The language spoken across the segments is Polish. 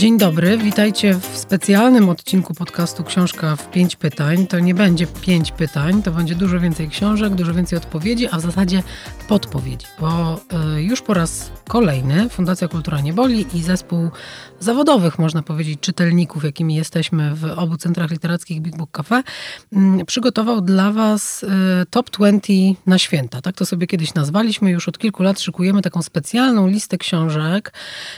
Dzień dobry, witajcie w specjalnym odcinku podcastu Książka w pięć pytań. To nie będzie pięć pytań, to będzie dużo więcej książek, dużo więcej odpowiedzi, a w zasadzie podpowiedzi, bo y, już po raz kolejny Fundacja Kultura Nie Boli i zespół zawodowych, można powiedzieć, czytelników, jakimi jesteśmy w obu centrach literackich Big Book Cafe, y, przygotował dla Was y, Top 20 na święta. Tak to sobie kiedyś nazwaliśmy. Już od kilku lat szykujemy taką specjalną listę książek,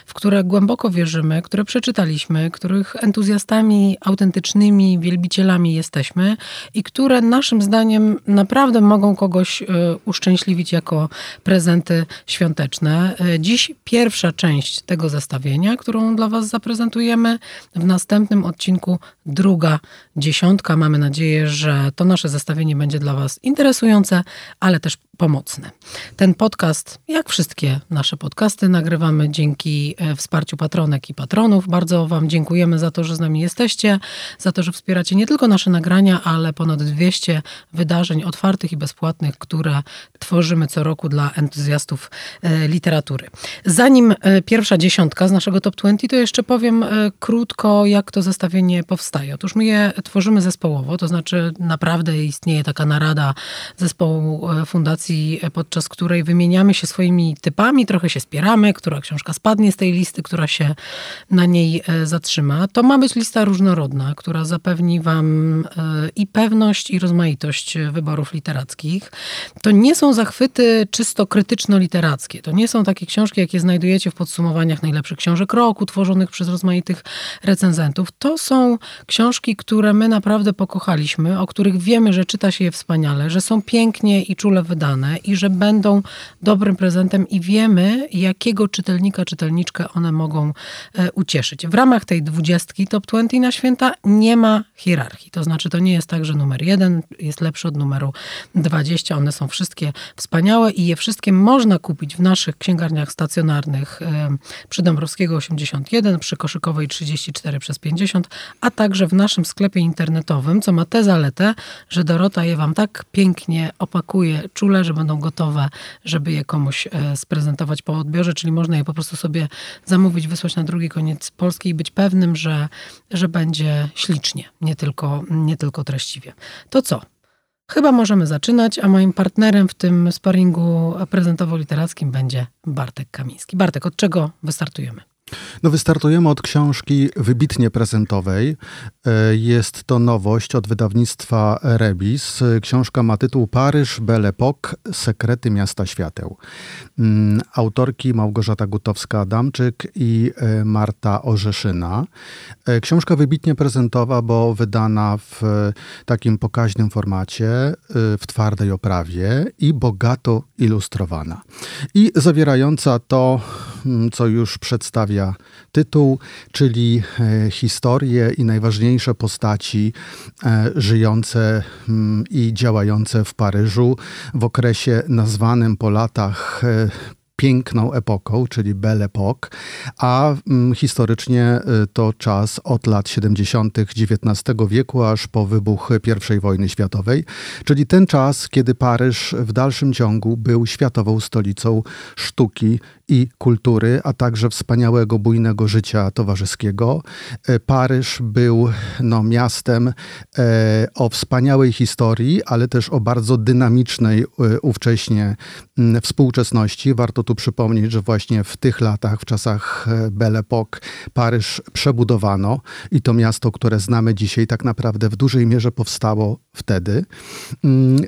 w które głęboko wierzymy, które przeczytaliśmy, których entuzjastami autentycznymi, wielbicielami jesteśmy i które naszym zdaniem naprawdę mogą kogoś uszczęśliwić jako prezenty świąteczne. Dziś pierwsza część tego zestawienia, którą dla Was zaprezentujemy. W następnym odcinku druga dziesiątka. Mamy nadzieję, że to nasze zestawienie będzie dla Was interesujące, ale też pomocne. Ten podcast, jak wszystkie nasze podcasty, nagrywamy dzięki e, wsparciu patronek i patronów. Bardzo Wam dziękujemy za to, że z nami jesteście, za to, że wspieracie nie tylko nasze nagrania, ale ponad 200 wydarzeń otwartych i bezpłatnych, które tworzymy co roku dla entuzjastów e, literatury. Zanim e, pierwsza dziesiątka z naszego Top 20, to jeszcze powiem krótko, jak to zestawienie powstaje. Otóż my je tworzymy zespołowo, to znaczy naprawdę istnieje taka narada zespołu Fundacji podczas której wymieniamy się swoimi typami, trochę się spieramy, która książka spadnie z tej listy, która się na e, zatrzyma. To ma być lista różnorodna, która zapewni Wam e, i pewność, i rozmaitość wyborów literackich. To nie są zachwyty czysto krytyczno-literackie. To nie są takie książki, jakie znajdujecie w podsumowaniach najlepszych książek roku, tworzonych przez rozmaitych recenzentów. To są książki, które my naprawdę pokochaliśmy, o których wiemy, że czyta się je wspaniale, że są pięknie i czule wydane i że będą dobrym prezentem i wiemy, jakiego czytelnika, czytelniczkę one mogą e, ucieszyć. W ramach tej dwudziestki Top 20 na święta nie ma hierarchii. To znaczy, to nie jest tak, że numer jeden jest lepszy od numeru 20. One są wszystkie wspaniałe i je wszystkie można kupić w naszych księgarniach stacjonarnych przy Dąbrowskiego 81, przy Koszykowej 34 przez 50, a także w naszym sklepie internetowym, co ma tę zaletę, że Dorota je wam tak pięknie opakuje czule, że będą gotowe, żeby je komuś e, sprezentować po odbiorze, czyli można je po prostu sobie zamówić, wysłać na drugi koniec Polski i być pewnym, że, że będzie ślicznie, nie tylko, nie tylko treściwie. To co? Chyba możemy zaczynać, a moim partnerem w tym sparingu prezentowo-literackim będzie Bartek Kamiński. Bartek, od czego wystartujemy? No wystartujemy od książki wybitnie prezentowej. E, jest to nowość od wydawnictwa Rebis. Książka ma tytuł Paryż, Belle Époque, Sekrety Miasta Świateł. Mm, autorki Małgorzata Gutowska-Adamczyk i e, Marta Orzeszyna. E, książka wybitnie prezentowa, bo wydana w takim pokaźnym formacie, w twardej oprawie i bogato ilustrowana. I zawierająca to, co już przedstawia tytuł, czyli e, historie i najważniejsze postaci e, żyjące mm, i działające w Paryżu w okresie nazwanym po latach e, piękną epoką, czyli Belle Époque, a mm, historycznie to czas od lat 70. XIX wieku aż po wybuch I wojny światowej, czyli ten czas, kiedy Paryż w dalszym ciągu był światową stolicą sztuki i kultury, a także wspaniałego, bujnego życia towarzyskiego. E, Paryż był no, miastem e, o wspaniałej historii, ale też o bardzo dynamicznej e, ówcześnie współczesności. Warto tu przypomnieć, że właśnie w tych latach, w czasach Belle Époque, Paryż przebudowano i to miasto, które znamy dzisiaj, tak naprawdę w dużej mierze powstało wtedy.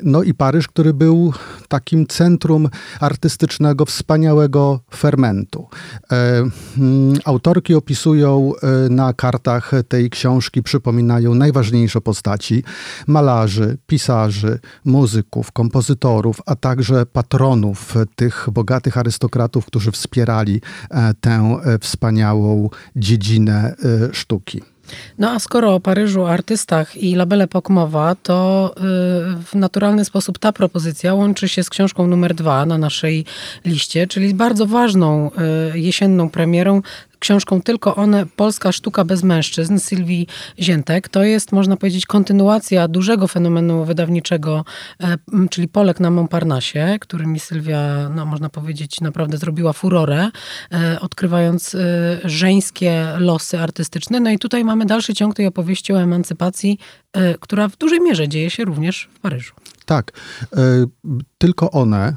No i Paryż, który był takim centrum artystycznego, wspaniałego fermentu. E, mm, autorki opisują e, na kartach tej książki, przypominają najważniejsze postaci malarzy, pisarzy, muzyków, kompozytorów, a także patronów tych bogatych arystokratów, którzy wspierali e, tę wspaniałą dziedzinę sztuki. No a skoro o Paryżu, artystach i labele Pokmowa, to y, w naturalny sposób ta propozycja łączy się z książką numer dwa na naszej liście, czyli bardzo ważną y, jesienną premierą książką Tylko one, Polska sztuka bez mężczyzn Sylwii Ziętek. To jest, można powiedzieć, kontynuacja dużego fenomenu wydawniczego, e, czyli Polek na Montparnasse, którymi Sylwia, no, można powiedzieć, naprawdę zrobiła furorę, e, odkrywając e, żeńskie losy artystyczne. No i tutaj mamy dalszy ciąg tej opowieści o emancypacji, która w dużej mierze dzieje się również w Paryżu. Tak. Tylko one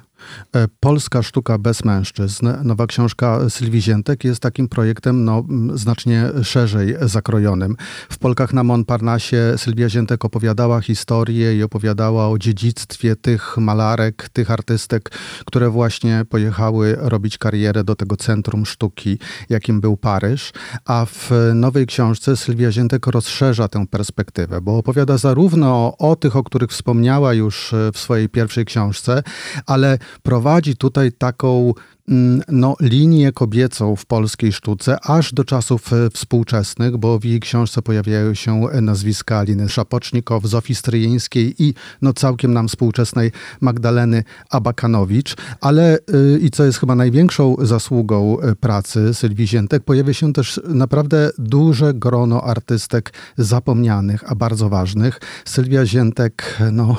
Polska sztuka bez mężczyzn, nowa książka Sylwii Ziętek jest takim projektem no, znacznie szerzej zakrojonym. W Polkach na Montparnasse Sylwia Ziętek opowiadała historię i opowiadała o dziedzictwie tych malarek, tych artystek, które właśnie pojechały robić karierę do tego centrum sztuki, jakim był Paryż. A w nowej książce Sylwia Ziętek rozszerza tę perspektywę, bo opowiada zarówno o tych, o których wspomniała już w swojej pierwszej książce, ale prowadzi tutaj taką mm, no, linię kobiecą w polskiej sztuce aż do czasów e, współczesnych, bo w jej książce pojawiają się nazwiska Aliny Szapocznikow, Zofii Stryjeńskiej i no, całkiem nam współczesnej Magdaleny Abakanowicz. Ale y, i co jest chyba największą zasługą e, pracy Sylwii Ziętek, pojawia się też naprawdę duże grono artystek zapomnianych, a bardzo ważnych. Sylwia Ziętek, no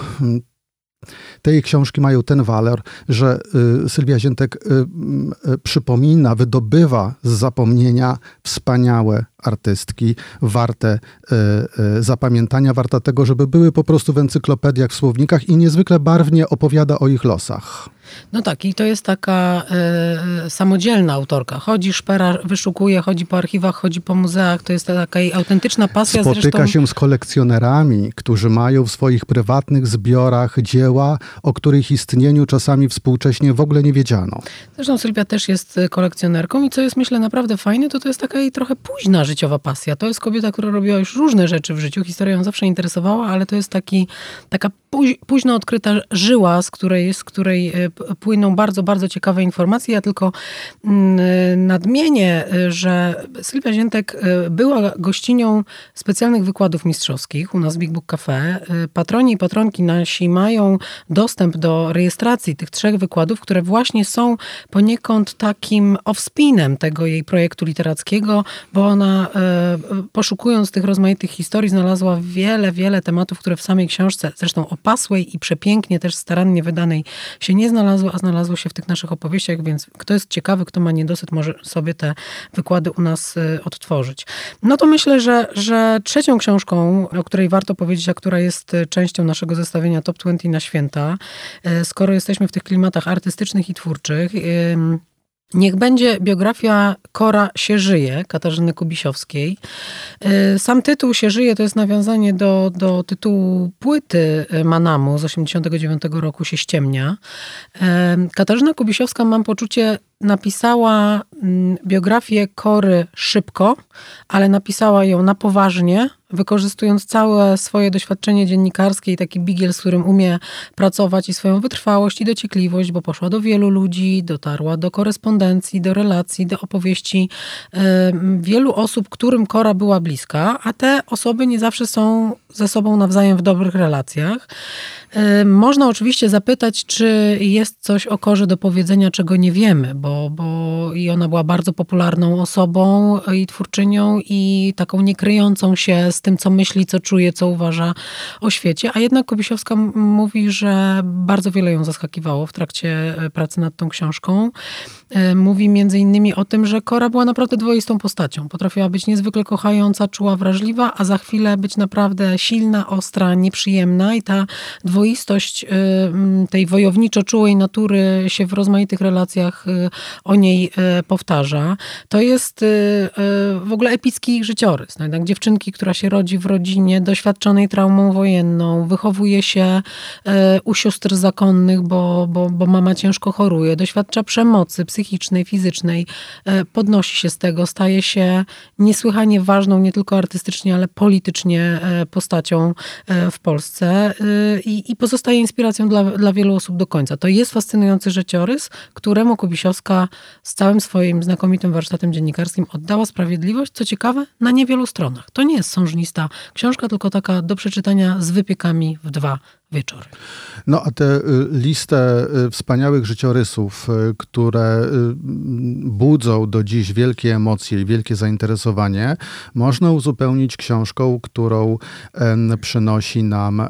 te jej książki mają ten walor, że y, Sylwia Ziętek y, y, przypomina, wydobywa z zapomnienia wspaniałe artystki, warte zapamiętania, warte tego, żeby były po prostu w encyklopediach, w słownikach i niezwykle barwnie opowiada o ich losach. No tak, i to jest taka y, samodzielna autorka. Chodzi, szpera, wyszukuje, chodzi po archiwach, chodzi po muzeach. To jest taka jej autentyczna pasja. Spotyka zresztą... się z kolekcjonerami, którzy mają w swoich prywatnych zbiorach dzieła, o których istnieniu czasami współcześnie w ogóle nie wiedziano. Zresztą Sylwia też jest kolekcjonerką i co jest myślę naprawdę fajne, to to jest taka jej trochę późna życiowa pasja. To jest kobieta, która robiła już różne rzeczy w życiu. Historia ją zawsze interesowała, ale to jest taki, taka późno odkryta żyła, z której, z której płyną bardzo, bardzo ciekawe informacje. Ja tylko mm, nadmienię, że Sylwia Ziętek była gościnią specjalnych wykładów mistrzowskich u nas w Big Book Cafe. Patroni i patronki nasi mają dostęp do rejestracji tych trzech wykładów, które właśnie są poniekąd takim offspinem tego jej projektu literackiego, bo ona y, poszukując tych rozmaitych historii znalazła wiele, wiele tematów, które w samej książce, zresztą opasłej i przepięknie też starannie wydanej się nie znalazły a znalazło się w tych naszych opowieściach, więc kto jest ciekawy, kto ma niedosyt, może sobie te wykłady u nas y, odtworzyć. No to myślę, że, że trzecią książką, o której warto powiedzieć, a która jest y, częścią naszego zestawienia Top 20 na święta, skoro jesteśmy w tych klimatach artystycznych i twórczych, Niech będzie biografia Kora się żyje, Katarzyny Kubisiowskiej. Y, sam tytuł się żyje to jest nawiązanie do, do tytułu płyty Manamu z 1989 roku się ściemnia. Y, Katarzyna Kubisiowska, mam poczucie, napisała mm, biografię Kory szybko, ale napisała ją na poważnie, wykorzystując całe swoje doświadczenie dziennikarskie i taki bigiel, z którym umie pracować i swoją wytrwałość i dociekliwość, bo poszła do wielu ludzi, dotarła do korespondencji, do relacji, do opowieści wielu osób, którym Kora była bliska, a te osoby nie zawsze są ze sobą nawzajem w dobrych relacjach. Y, można oczywiście zapytać, czy jest coś o Korze do powiedzenia, czego nie wiemy, bo, bo i ona była bardzo popularną osobą i twórczynią i taką niekryjącą się z tym, co myśli, co czuje, co uważa o świecie. A jednak Kobisiowska mówi, że bardzo wiele ją zaskakiwało w trakcie e, pracy nad tą książką. E, mówi między innymi o tym, że Kora była naprawdę dwoistą postacią. Potrafiła być niezwykle kochająca, czuła, wrażliwa, a za chwilę być naprawdę silna, ostra, nieprzyjemna i ta dwoistość y, tej wojowniczo-czułej natury się w rozmaitych relacjach y, o niej y, powtarza. To jest w ogóle epicki życiorys. No jednak dziewczynki, która się rodzi w rodzinie doświadczonej traumą wojenną, wychowuje się u sióstr zakonnych, bo, bo, bo mama ciężko choruje, doświadcza przemocy psychicznej, fizycznej, podnosi się z tego, staje się niesłychanie ważną nie tylko artystycznie, ale politycznie postacią w Polsce i, i pozostaje inspiracją dla, dla wielu osób do końca. To jest fascynujący życiorys, któremu Kubiszowska Polska z całym swoim znakomitym warsztatem dziennikarskim oddała sprawiedliwość, co ciekawe, na niewielu stronach. To nie jest sążnista książka, tylko taka do przeczytania z wypiekami w dwa wieczory. No a tę listę y, wspaniałych życiorysów, y, które y, budzą do dziś wielkie emocje i wielkie zainteresowanie, można uzupełnić książką, którą przynosi nam e,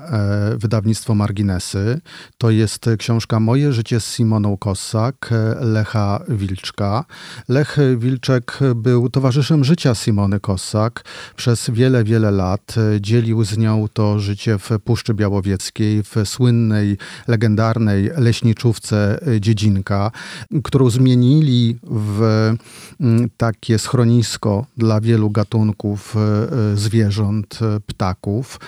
wydawnictwo Marginesy. To jest książka Moje życie z Simoną Kossak, e, Lecha Wilczka. Lech Wilczek był towarzyszem życia Simony Kossak przez wiele, wiele lat. Dzielił z nią to życie w Puszczy Białowieckiej w słynnej, legendarnej leśniczówce e, Dziedzinka, którą zmienili w mm, takie schronisko dla wielu gatunków e, e, zwierząt, ptaków.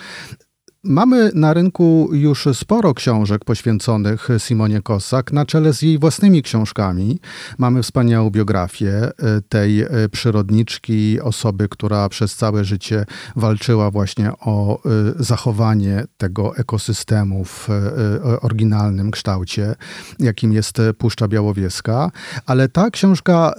Mamy na rynku już sporo książek poświęconych Simonie Kossak, na czele z jej własnymi książkami. Mamy wspaniałą biografię e, tej e, przyrodniczki, osoby, która przez całe życie walczyła właśnie o e, zachowanie tego ekosystemu w oryginalnym kształcie, jakim jest Puszcza Białowieska. Ale ta książka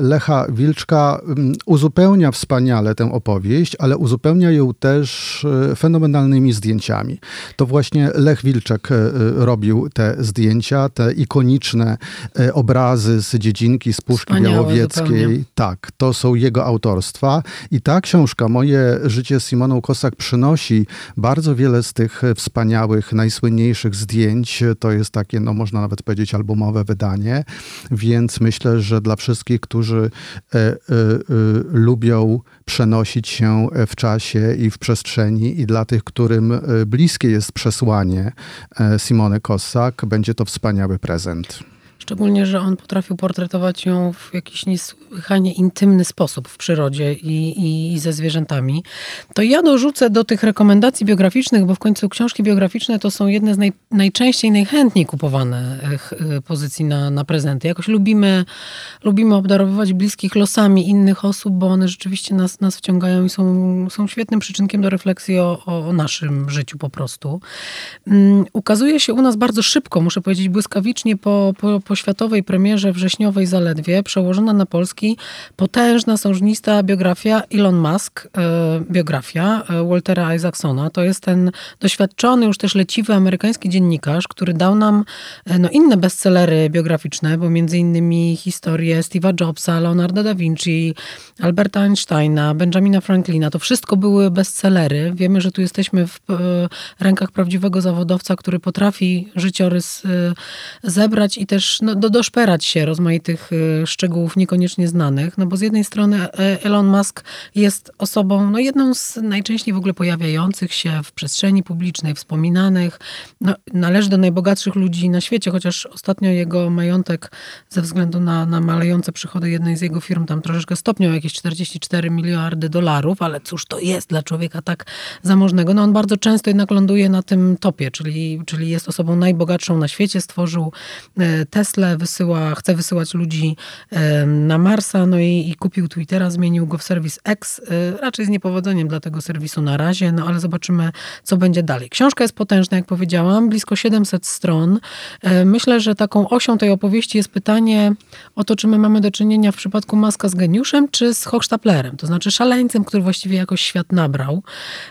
Lecha Wilczka uzupełnia wspaniale tę opowieść, ale uzupełnia ją też fenomenalnymi zdjęciami. To właśnie Lech Wilczek e, robił te zdjęcia, te ikoniczne e, obrazy z dziedzinki, z Puszki Wspaniałe Białowieckiej. Zupełnie. Tak, to są jego autorstwa. I ta książka, Moje życie z Simoną Kosak, przynosi bardzo wiele z tych wspaniałych, najsłynniejszych zdjęć. To jest takie, no można nawet powiedzieć, albumowe wydanie. Więc myślę, że dla wszystkich, którzy e, e, e, lubią przenosić się w czasie i w przestrzeni i dla tych, którym e, bliskie jest przesłanie e, Simone Kossak, będzie to wspaniały prezent. Szczególnie, że on potrafił portretować ją w jakiś niesłychanie intymny sposób w przyrodzie i, i, i, ze zwierzętami. To ja dorzucę do tych rekomendacji biograficznych, bo w końcu książki biograficzne to są jedne z naj, najczęściej, najchętniej kupowane e, pozycji na, na prezenty. Jakoś lubimy, lubimy obdarowywać bliskich losami innych osób, bo one rzeczywiście nas, nas wciągają i są, są świetnym przyczynkiem do refleksji o, o naszym życiu po prostu. Um, ukazuje się u nas bardzo szybko, muszę powiedzieć błyskawicznie po, po, po po światowej premierze wrześniowej zaledwie przełożona na polski potężna sążnista biografia Elon Musk, e, biografia e, Waltera Isaacsona. To jest ten doświadczony, już też leciwy amerykański dziennikarz, który dał nam e, no, inne bestsellery biograficzne, bo między innymi historię Steve'a Jobsa, Leonardo da Vinci, Alberta Einsteina, Benjamina Franklina. To wszystko były bestsellery. Wiemy, że tu jesteśmy w rękach prawdziwego zawodowca, który potrafi życiorys zebrać i też no, do, doszperać się rozmaitych y, szczegółów niekoniecznie znanych, no bo z jednej strony e, Elon Musk jest osobą, no jedną z najczęściej w ogóle pojawiających się w przestrzeni publicznej, wspominanych, no, należy do najbogatszych ludzi na świecie, chociaż ostatnio jego majątek ze względu na, na malejące przychody jednej z jego firm tam troszeczkę stopniał jakieś 44 miliardy dolarów, ale cóż to jest dla człowieka tak zamożnego? No on bardzo często jednak ląduje na tym topie, czyli, czyli jest osobą najbogatszą na świecie, stworzył e, Tesla, Wysyła, chce wysyłać ludzi na Marsa, no i, i kupił Twittera, zmienił go w serwis X, e, raczej z niepowodzeniem dla tego serwisu na razie, no ale zobaczymy, co będzie dalej. Książka jest potężna, jak powiedziałam, blisko 700 stron. E, myślę, że taką osią tej opowieści jest pytanie o to, czy my mamy do czynienia w przypadku Maska z geniuszem, czy z Hochstaplerem, to znaczy szaleńcem, który właściwie jakoś świat nabrał.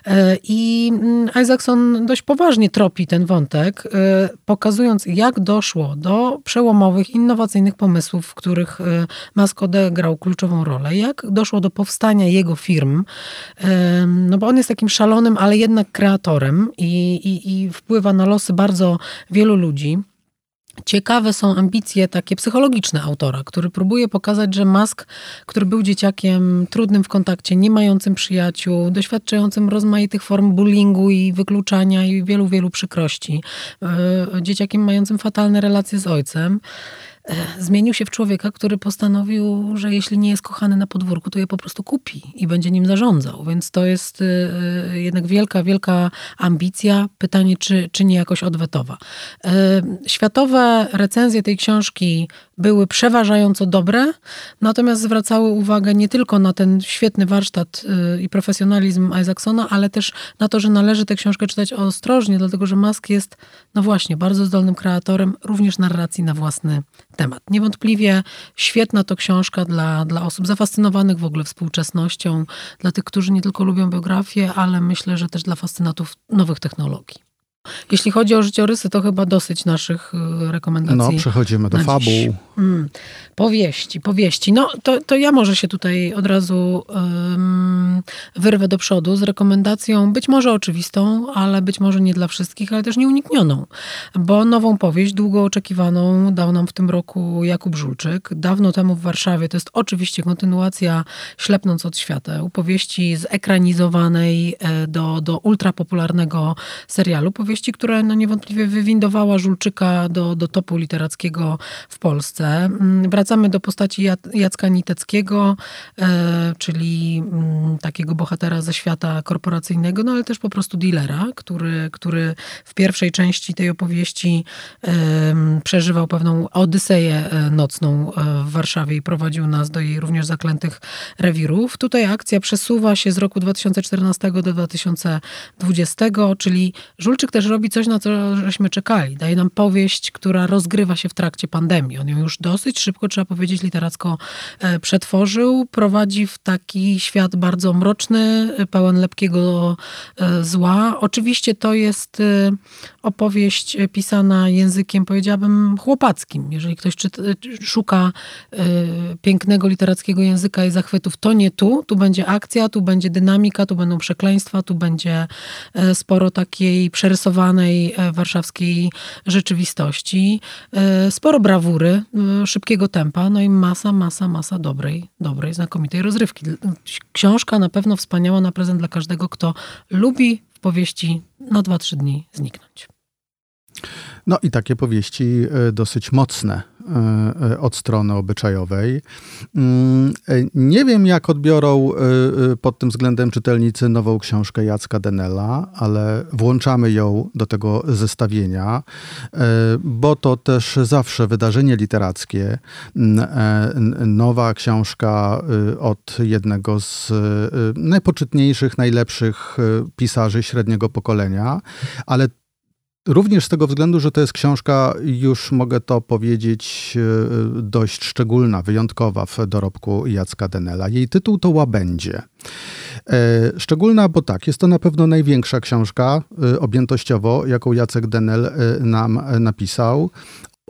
E, I mm, Isaacson dość poważnie tropi ten wątek, pokazując, jak doszło do przełomu przełomowych, innowacyjnych pomysłów, w których e, Musk odegrał kluczową rolę. Jak doszło do powstania jego firm? No bo on jest takim szalonym, ale jednak kreatorem i, i, i wpływa na losy bardzo wielu ludzi. Ciekawe są ambicje takie psychologiczne autora, który próbuje pokazać, że Musk, który był dzieciakiem trudnym w kontakcie, nie mającym przyjaciół, doświadczającym rozmaitych form bullyingu i wykluczania i wielu, wielu przykrości, e, dzieciakiem mającym fatalne relacje z ojcem, zmienił się w człowieka, który postanowił, że jeśli nie jest kochany na podwórku, to je po prostu kupi i będzie nim zarządzał. Więc to jest e, e, jednak wielka, wielka ambicja. Pytanie, czy, czy nie jakoś odwetowa. Światowe recenzje tej książki były przeważająco dobre, natomiast zwracały uwagę nie tylko na ten świetny warsztat i profesjonalizm Isaacsona, ale też na to, że należy tę książkę czytać ostrożnie, dlatego że Musk jest, no właśnie, bardzo zdolnym kreatorem również narracji na własny temat. Niewątpliwie świetna to książka dla, dla osób zafascynowanych w ogóle współczesnością, dla tych, którzy nie tylko lubią biografię, ale myślę, że też dla fascynatów nowych technologii. Jeśli chodzi o życiorysy, to chyba dosyć naszych y, rekomendacji. No, przechodzimy do fabuł. Mm, powieści, powieści. No, to, to ja może się tutaj od razu um, wyrwę do przodu z rekomendacją, być może oczywistą, ale być może nie dla wszystkich, ale też nieuniknioną. Bo nową powieść, długo oczekiwaną, dał nam w tym roku Jakub Żulczyk. Dawno temu w Warszawie. To jest oczywiście kontynuacja Ślepnąc od świateł. Powieści zekranizowanej e, do, do ultrapopularnego serialu. Powieści powieści, która no niewątpliwie wywindowała Żulczyka do, do topu literackiego w Polsce. Mm, wracamy do postaci Jacka Niteckiego, e, czyli mm, takiego bohatera ze świata korporacyjnego, no ale też po prostu dealera, który, który w pierwszej części tej opowieści e, przeżywał pewną odyseję e, nocną w Warszawie i prowadził nas do jej również zaklętych rewirów. Tutaj akcja przesuwa się z roku 2014 do 2020, czyli Żulczyk też też robi coś, na co żeśmy czekali. Daje nam powieść, która rozgrywa się w trakcie pandemii. On ją już dosyć szybko, trzeba powiedzieć, literacko e, przetworzył. Prowadzi w taki świat bardzo mroczny, pełen lepkiego e, zła. Oczywiście to jest e, opowieść pisana językiem, powiedziałabym, chłopackim. Jeżeli ktoś czyta, szuka pięknego literackiego języka i zachwytów, to nie tu. Tu będzie akcja, tu będzie dynamika, tu będą przekleństwa, tu będzie sporo takiej przerysowanej E, warszawskiej rzeczywistości. E, sporo brawury, e, szybkiego tempa, no i masa, masa, masa dobrej, dobrej, znakomitej rozrywki. Książka na pewno wspaniała na prezent dla każdego, kto lubi powieści na 2-3 dni zniknąć. No i takie powieści dosyć mocne E, e, od strony obyczajowej. Mm, e, nie wiem, jak odbiorą pod tym względem czytelnicy nową książkę Jacka Denela, ale włączamy ją do tego zestawienia, bo to też zawsze wydarzenie literackie. Nowa książka od jednego z najpoczytniejszych, najlepszych pisarzy średniego pokolenia, ale Również z tego względu, że to jest książka, już mogę to powiedzieć, e, dość szczególna, wyjątkowa w dorobku Jacka Denela. Jej tytuł to Łabędzie. E, szczególna, bo tak, jest to na pewno największa książka e, objętościowo, jaką Jacek Denel nam napisał.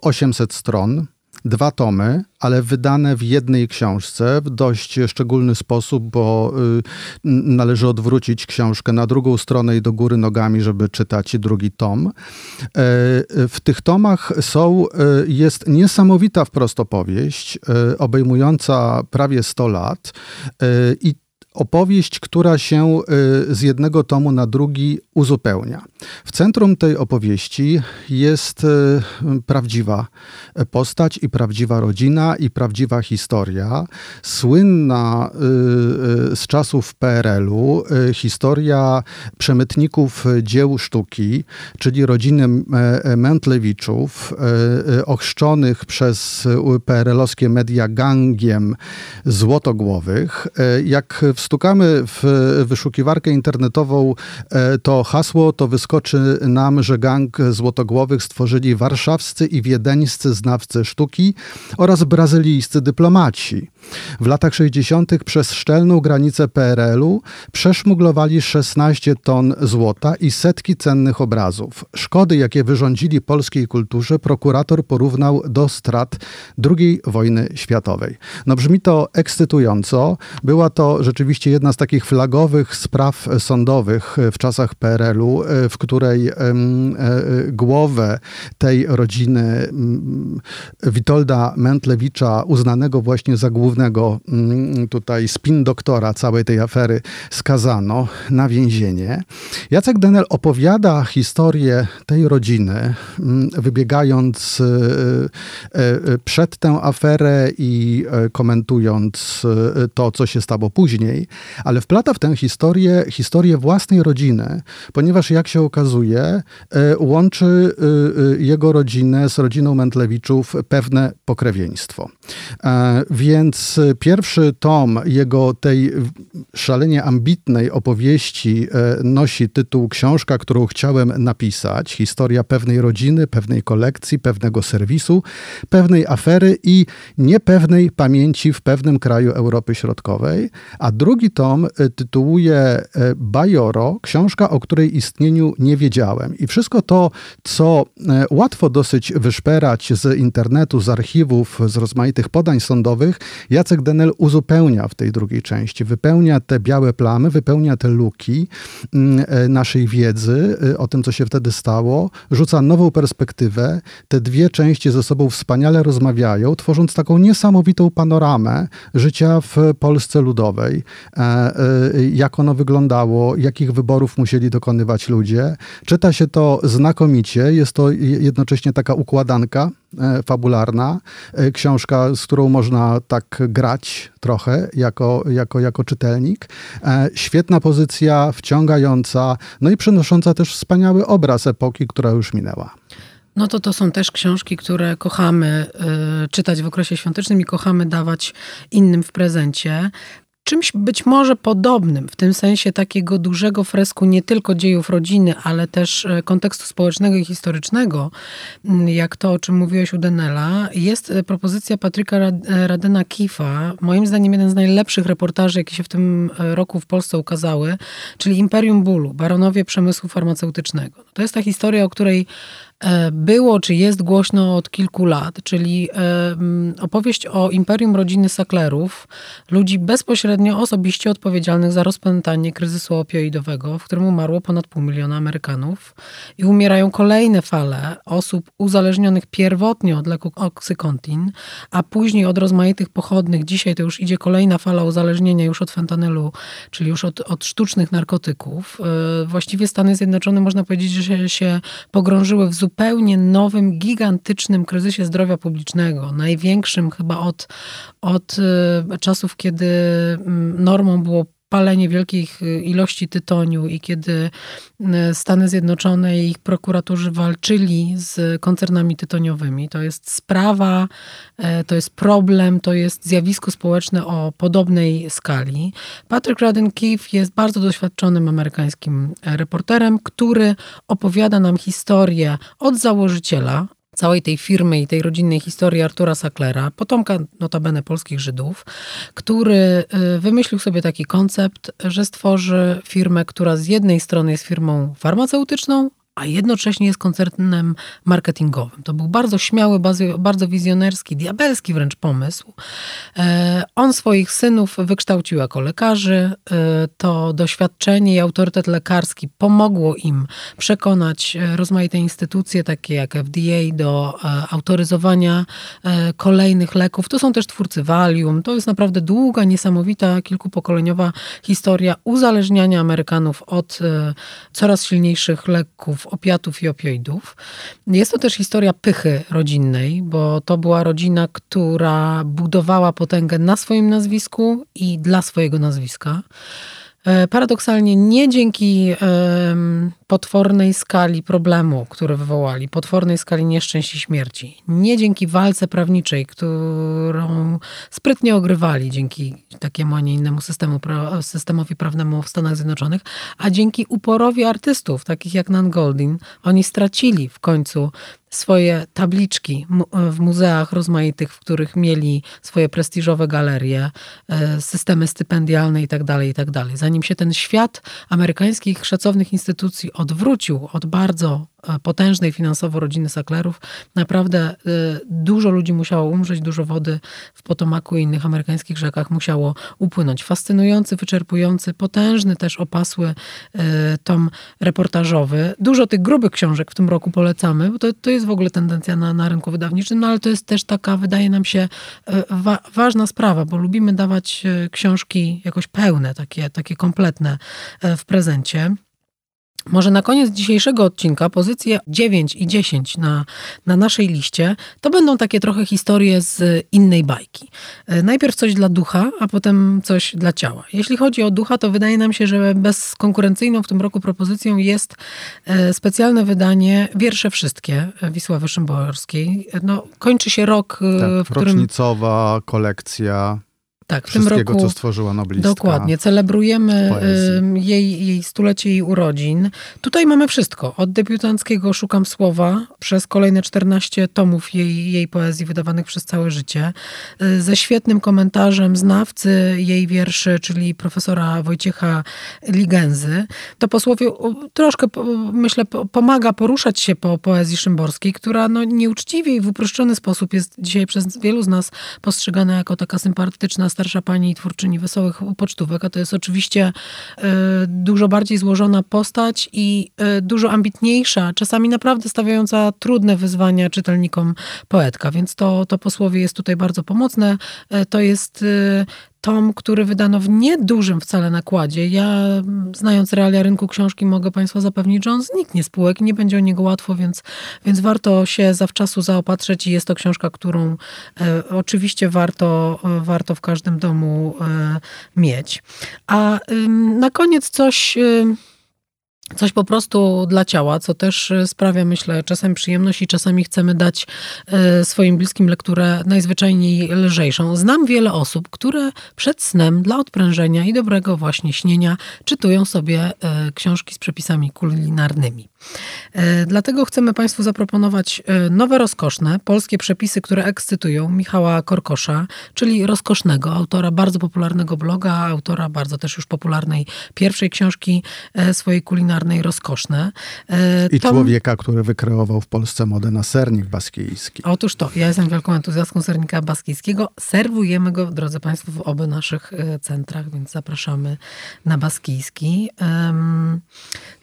800 stron, dwa tomy, ale wydane w jednej książce w dość szczególny sposób, bo y, należy odwrócić książkę na drugą stronę i do góry nogami, żeby czytać drugi tom. E, w tych tomach są, e, jest niesamowita wprost opowieść, e, obejmująca prawie 100 lat i opowieść, która się y, z jednego tomu na drugi uzupełnia. W centrum tej opowieści jest y, prawdziwa postać i prawdziwa rodzina i prawdziwa historia. Słynna y, z czasów PRL-u historia przemytników dzieł sztuki, czyli rodziny Mętlewiczów, ochrzczonych przez PRL-owskie media gangiem złotogłowych. Jak wstukamy w wyszukiwarkę internetową e, to hasło, to wyskoczy nam, że gang złotogłowych stworzyli warszawscy i wiedeńscy znawcy sztuki oraz brazylijscy dyplomaci. W latach 60. przez szczelną granicę PRL-u przeszmuglowali 16 ton złota i setki cennych obrazów. Szkody, jakie wyrządzili polskiej kulturze, prokurator porównał do strat II wojny światowej. No brzmi to ekscytująco. Była to rzeczywiście jedna z takich flagowych spraw sądowych w czasach PRL-u, w której e, głowę tej rodziny Witolda Mentlewicza, uznanego właśnie za głównego głównego mm, tutaj spin doktora całej tej afery skazano na więzienie. Jacek Denel opowiada historię tej rodziny, mm, wybiegając e, e, przed tę aferę i e, komentując to, co się stało później, ale wplata w tę historię historię własnej rodziny, ponieważ jak się okazuje, łączy jego rodzinę z rodziną Mętlewiczów pewne pokrewieństwo. Więc Pierwszy tom jego tej szalenie ambitnej opowieści nosi tytuł Książka, którą chciałem napisać. Historia pewnej rodziny, pewnej kolekcji, pewnego serwisu, pewnej afery i niepewnej pamięci w pewnym kraju Europy Środkowej. A drugi tom tytułuje Bajoro, książka, o której istnieniu nie wiedziałem. I wszystko to, co łatwo dosyć wyszperać z internetu, z archiwów, z rozmaitych podań sądowych, Jacek Denel uzupełnia w tej drugiej części. Wypełnia te białe plamy, wypełnia te luki mm, e, naszej wiedzy e, o tym, co się wtedy stało, rzuca nową perspektywę. Te dwie części ze sobą wspaniale rozmawiają, tworząc taką niesamowitą panoramę życia w Polsce Ludowej. E, jak ono wyglądało, jakich wyborów musieli dokonywać ludzie. Czyta się to znakomicie, jest to jednocześnie taka układanka fabularna, e, książka, z którą można tak grać trochę jako, jako, jako czytelnik. E, świetna pozycja, wciągająca, no i przynosząca też wspaniały obraz epoki, która już minęła. No to to są też książki, które kochamy y, czytać w okresie świątecznym i kochamy dawać innym w prezencie czymś być może podobnym, w tym sensie takiego dużego fresku nie tylko dziejów rodziny, ale też e, kontekstu społecznego i historycznego, mm, jak to, o czym mówiłeś u Denela, jest e, propozycja Patryka e, Radena Kifa, moim zdaniem jeden z najlepszych reportaży, jakie się w tym roku w Polsce ukazały, czyli Imperium Bólu, baronowie przemysłu farmaceutycznego. To jest ta historia, o której było czy jest głośno od kilku lat, czyli e, opowieść o imperium rodziny Sacklerów, ludzi bezpośrednio osobiście odpowiedzialnych za rozpętanie kryzysu opioidowego, w którym umarło ponad pół miliona Amerykanów i umierają kolejne fale osób uzależnionych pierwotnie od leku Oxycontin, a później od rozmaitych pochodnych. Dzisiaj to już idzie kolejna fala uzależnienia już od fentanylu, czyli już od, od sztucznych narkotyków. E, właściwie Stany Zjednoczone można powiedzieć, że się pogrążyły w zupełnie zupełnie nowym, gigantycznym kryzysie zdrowia publicznego, największym chyba od, od e, czasów, kiedy mm, normą było palenie wielkich y, ilości tytoniu i kiedy y, Stany Zjednoczone i ich prokuratorzy walczyli z koncernami tytoniowymi. To jest sprawa, e, to jest problem, to jest zjawisko społeczne o podobnej skali. Patrick Radden Keefe jest bardzo doświadczonym amerykańskim e, reporterem, który opowiada nam historię od założyciela, całej tej firmy i tej rodzinnej historii Artura Sacklera, potomka notabene polskich Żydów, który y, wymyślił sobie taki koncept, że stworzy firmę, która z jednej strony jest firmą farmaceutyczną, a jednocześnie jest koncernem marketingowym. To był bardzo śmiały, bardzo wizjonerski, diabelski wręcz pomysł. E, on swoich synów wykształcił jako lekarzy. E, to doświadczenie i autorytet lekarski pomogło im przekonać e, rozmaite instytucje, takie jak FDA, do autoryzowania kolejnych leków. To są też twórcy Valium. To jest naprawdę długa, niesamowita, kilkupokoleniowa historia uzależniania Amerykanów od coraz silniejszych leków opiatów i opioidów. Jest to też historia pychy rodzinnej, bo to była rodzina, która budowała potęgę na swoim nazwisku i dla swojego nazwiska. E, paradoksalnie nie dzięki potwornej skali problemu, który wywołali, potwornej skali nieszczęść i śmierci, nie dzięki walce prawniczej, którą sprytnie ogrywali dzięki takiemu, a nie innemu systemu, systemowi prawnemu w Stanach Zjednoczonych, a dzięki uporowi artystów, takich jak Nan Goldin, oni stracili w końcu swoje tabliczki w muzeach rozmaitych, w których mieli swoje prestiżowe galerie, e, systemy stypendialne itd., tak itd. Tak Zanim się ten świat amerykańskich szacownych instytucji odwrócił od bardzo E, potężnej finansowo rodziny Sacklerów. Naprawdę e, dużo ludzi musiało umrzeć, dużo wody w Potomaku i innych amerykańskich rzekach musiało upłynąć. Fascynujący, wyczerpujący, potężny też opasły e, tom reportażowy. Dużo tych grubych książek w tym roku polecamy, bo to, to jest w ogóle tendencja na, na rynku wydawniczym, no ale to jest też taka, wydaje nam się, wa ważna sprawa, bo lubimy dawać książki jakoś pełne, takie, takie kompletne w prezencie. Może na koniec dzisiejszego odcinka pozycje 9 i 10 na, na naszej liście to będą takie trochę historie z innej bajki. E, najpierw coś dla ducha, a potem coś dla ciała. Jeśli chodzi o ducha, to wydaje nam się, że bezkonkurencyjną w tym roku propozycją jest e, specjalne wydanie Wiersze Wszystkie Wisławy Szymborskiej. No, kończy się rok, tak, w którym... Rocznicowa kolekcja Tak, w tym Wszystkiego, roku co stworzyła noblistka. Dokładnie, celebrujemy jej, jej stulecie jej urodzin. Tutaj mamy wszystko. Od debiutanckiego Szukam Słowa, przez kolejne 14 tomów jej, jej poezji wydawanych przez całe życie, y, ze świetnym komentarzem znawcy jej wierszy, czyli profesora Wojciecha Ligenzy. To posłowie troszkę, myślę, po- pomaga poruszać się po poezji szymborskiej, która no, nieuczciwie i w uproszczony sposób jest dzisiaj przez wielu z nas postrzegana jako taka sympatyczna starsza pani twórczyni wesołych pocztówek, a to jest oczywiście e, dużo bardziej złożona postać i e, dużo ambitniejsza, czasami naprawdę stawiająca trudne wyzwania czytelnikom poetka, więc to, to posłowie jest tutaj bardzo pomocne. E, To jest tom, który wydano w niedużym wcale nakładzie. Ja, znając realia rynku książki, mogę Państwa zapewnić, że on zniknie z półek i nie będzie o niego łatwo, więc, więc warto się zawczasu zaopatrzyć i jest to książka, którą e, oczywiście warto, e, warto w każdym domu e, mieć. A na koniec coś... Coś po prostu dla ciała, co też e, sprawia, myślę, czasem przyjemność i czasami chcemy dać e, swoim bliskim lekturę najzwyczajniej lżejszą. Znam wiele osób, które przed snem dla odprężenia i dobrego właśnie śnienia czytują sobie e, książki z przepisami kulinarnymi. Dlatego chcemy Państwu zaproponować nowe, rozkoszne polskie przepisy, które ekscytują Michała Korkosza, czyli rozkosznego autora bardzo popularnego bloga, autora bardzo też już popularnej pierwszej książki swojej kulinarnej Rozkoszne. E, I Tom- człowieka, który wykreował w Polsce modę na sernik baskijski. Otóż to, ja jestem wielką entuzjastką sernika baskijskiego. Serwujemy go, drodzy Państwo, w obu naszych e, centrach, więc zapraszamy na baskijski.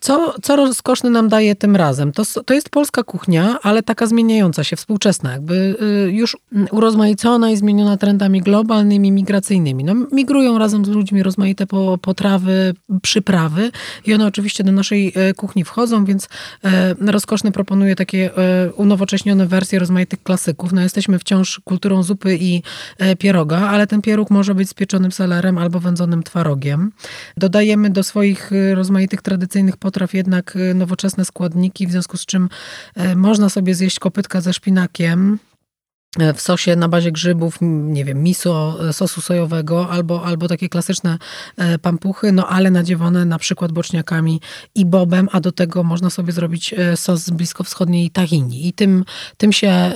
Co, co rozkoszny nam daje tym razem? To, to jest polska kuchnia, ale taka zmieniająca się, współczesna, jakby y, już urozmaicona i zmieniona trendami globalnymi, migracyjnymi. No, migrują razem z ludźmi rozmaite po, potrawy, przyprawy i one oczywiście do naszej e, kuchni wchodzą, więc e, rozkoszny proponuje takie e, unowocześnione wersje rozmaitych klasyków. No jesteśmy wciąż kulturą zupy i pieroga, ale ten pieróg może być z pieczonym selerem albo wędzonym twarogiem. Dodajemy do swoich rozmaitych tradycyjnych potraw jednak nowoczesne składniki, w związku z czym można sobie zjeść kopytka ze szpinakiem, w sosie na bazie grzybów, nie wiem, miso, e, sosu sojowego albo, albo takie klasyczne e, pampuchy, no ale nadziewane na przykład boczniakami i bobem, a do tego można sobie zrobić e, sos z bliskowschodniej tahini. I tym, tym się e,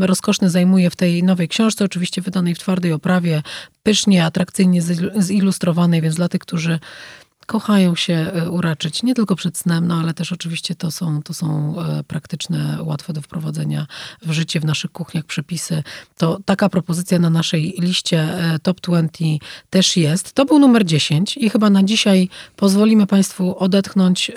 rozkoszny zajmuje w tej nowej książce, oczywiście wydanej w twardej oprawie, pysznie, atrakcyjnie zil- zilustrowanej, więc dla tych, którzy kochają się e, uraczyć nie tylko przed snem, no ale też oczywiście to są, to są e, praktyczne, łatwe do wprowadzenia w życie w naszych kuchniach przepisy. To taka propozycja na naszej liście e, Top 20 też jest. To był numer 10 i chyba na dzisiaj pozwolimy Państwu odetchnąć.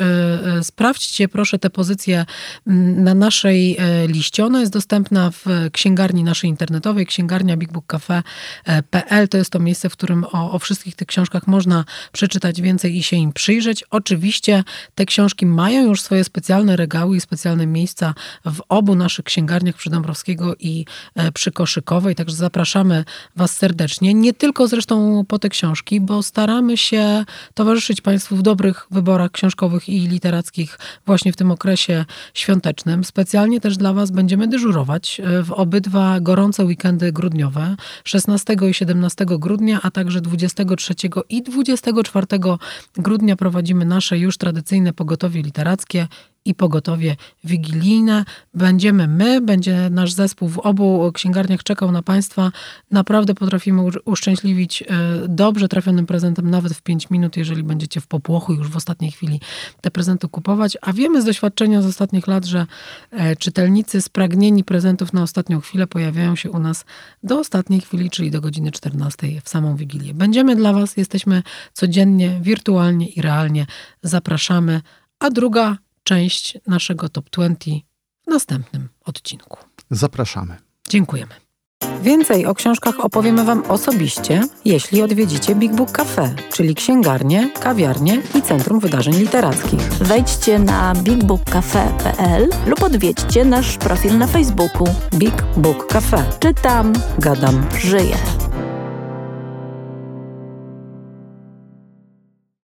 Sprawdźcie proszę tę pozycję mm, na naszej liście. Ona jest dostępna w księgarni naszej internetowej, księgarnia bigbookcafe.pl. To jest to miejsce, w którym o, o wszystkich tych książkach można przeczytać więcej i się im przyjrzeć. Oczywiście te książki mają już swoje specjalne regały i specjalne miejsca w obu naszych księgarniach przy Dąbrowskiego i e, przy Koszykowej, także zapraszamy Was serdecznie. Nie tylko zresztą po te książki, bo staramy się towarzyszyć Państwu w dobrych wyborach książkowych i literackich właśnie w tym okresie świątecznym. Specjalnie też dla Was będziemy dyżurować e, w obydwa gorące weekendy grudniowe, 16 i 17 grudnia, a także 23 i 24 grudnia prowadzimy nasze już tradycyjne pogotowie literackie i pogotowie wigilijne. Będziemy my, będzie nasz zespół w obu księgarniach czekał na Państwa. Naprawdę potrafimy uszczęśliwić e, dobrze trafionym prezentem nawet w 5 minut, jeżeli będziecie w popłochu już w ostatniej chwili te prezenty kupować. A wiemy z doświadczenia z ostatnich lat, że e, czytelnicy spragnieni prezentów na ostatnią chwilę pojawiają się u nas do ostatniej chwili, czyli do godziny 14 w samą Wigilię. Będziemy dla Was, jesteśmy codziennie, wirtualnie i realnie. Zapraszamy. A druga część naszego Top 20 w następnym odcinku. Zapraszamy. Dziękujemy. Więcej o książkach opowiemy Wam osobiście, jeśli odwiedzicie Big Book Cafe, czyli księgarnię, kawiarnię i Centrum Wydarzeń Literackich. Wejdźcie na bigbookcafe.pl lub odwiedźcie nasz profil na Facebooku. Big Book Cafe. Czytam, Gadam. żyję.